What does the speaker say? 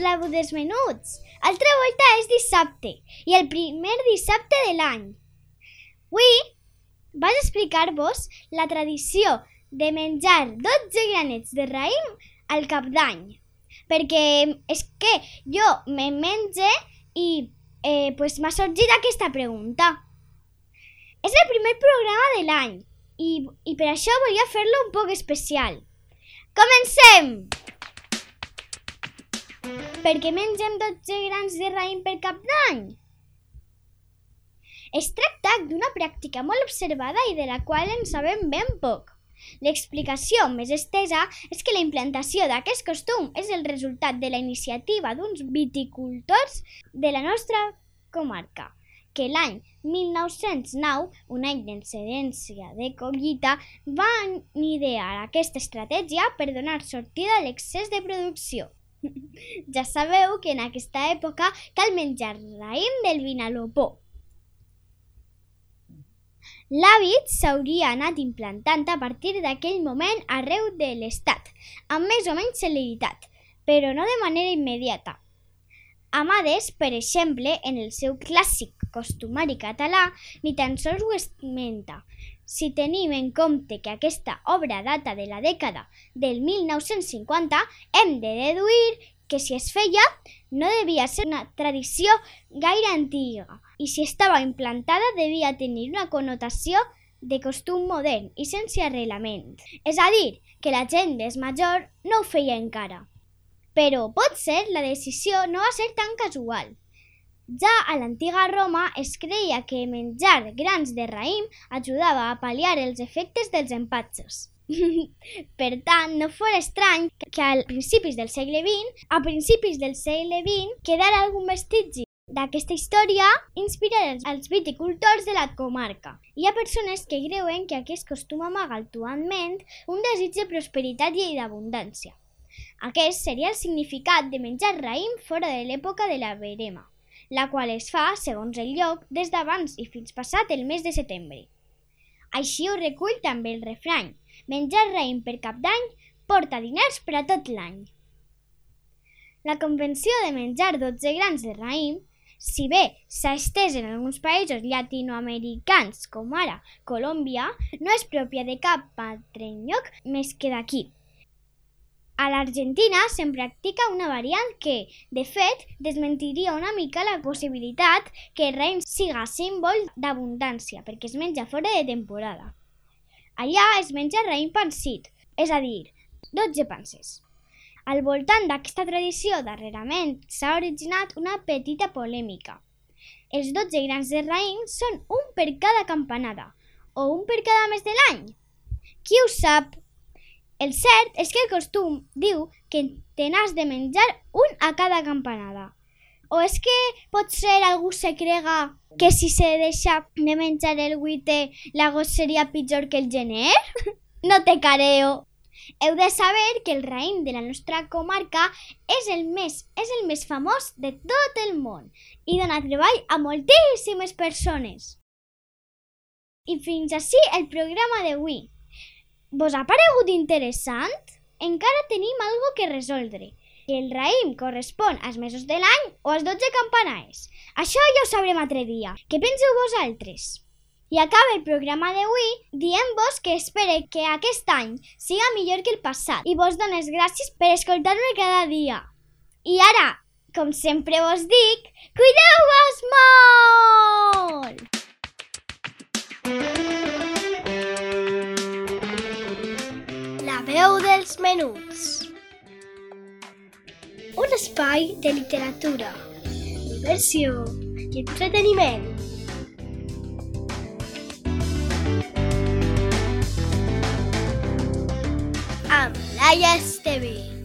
Hola, amics de la Veu dels Menuts! Altra volta és dissabte i el primer dissabte de l'any. Avui vaig explicar-vos la tradició de menjar 12 granets de raïm al cap d'any. Perquè és que jo me menge i eh, pues m'ha sorgit aquesta pregunta. És el primer programa de l'any i, i per això volia fer-lo un poc especial. Comencem! Per què mengem 12 grans de raïm per cap d'any? Es tracta d'una pràctica molt observada i de la qual en sabem ben poc. L'explicació més estesa és que la implantació d'aquest costum és el resultat de la iniciativa d'uns viticultors de la nostra comarca, que l'any 1909, un any d'excedència de collita, van idear aquesta estratègia per donar sortida a l'excés de producció. Ja sabeu que en aquesta època cal menjar raïm del vinalopó. L'hàbit s'hauria anat implantant a partir d'aquell moment arreu de l'estat, amb més o menys celeritat, però no de manera immediata. Amades, per exemple, en el seu clàssic costumari català, ni tan sols ho esmenta. Si tenim en compte que aquesta obra data de la dècada del 1950, hem de deduir que si es feia no devia ser una tradició gaire antiga i si estava implantada devia tenir una connotació de costum modern i sense arrelament. És a dir, que la gent més major no ho feia encara. Però potser la decisió no va ser tan casual. Ja a l'antiga Roma es creia que menjar grans de raïm ajudava a pal·liar els efectes dels empatxos. per tant, no fos estrany que a principis del segle XX, a principis del segle XX, quedara algun vestigi d'aquesta història inspirar els viticultors de la comarca. Hi ha persones que creuen que aquest costum amaga actualment un desig de prosperitat i d'abundància. Aquest seria el significat de menjar raïm fora de l'època de la verema, la qual es fa, segons el lloc, des d'abans i fins passat el mes de setembre. Així ho recull també el refrany. Menjar raïm per cap d'any porta diners per a tot l'any. La convenció de menjar 12 grans de raïm, si bé s'ha estès en alguns països llatinoamericans, com ara Colòmbia, no és pròpia de cap altre lloc més que d'aquí. A l'Argentina se'n practica una variant que, de fet, desmentiria una mica la possibilitat que raïm siga símbol d'abundància, perquè es menja fora de temporada. Allà es menja raïm pansit, és a dir, 12 panses. Al voltant d'aquesta tradició, darrerament, s'ha originat una petita polèmica. Els 12 grans de raïm són un per cada campanada, o un per cada mes de l'any. Qui ho sap? El cert és que el costum diu que te n'has de menjar un a cada campanada. O és que potser algú se crega que si se deixa de menjar el guité l'agost seria pitjor que el gener? No te careo. Heu de saber que el raïm de la nostra comarca és el més, és el més famós de tot el món i dona treball a moltíssimes persones. I fins així el programa d'avui. Vos ha paregut interessant? Encara tenim algo que resoldre. El raïm correspon als mesos de l'any o als 12 campanaes. Això ja ho sabrem altre dia. Què penseu vosaltres? I acaba el programa d'avui dient-vos que espere que aquest any siga millor que el passat i vos dones gràcies per escoltar-me cada dia. I ara, com sempre vos dic, cuideu-vos molt! Menuts. Un espai de literatura, diversió i entreteniment. Amb Laia Esteve.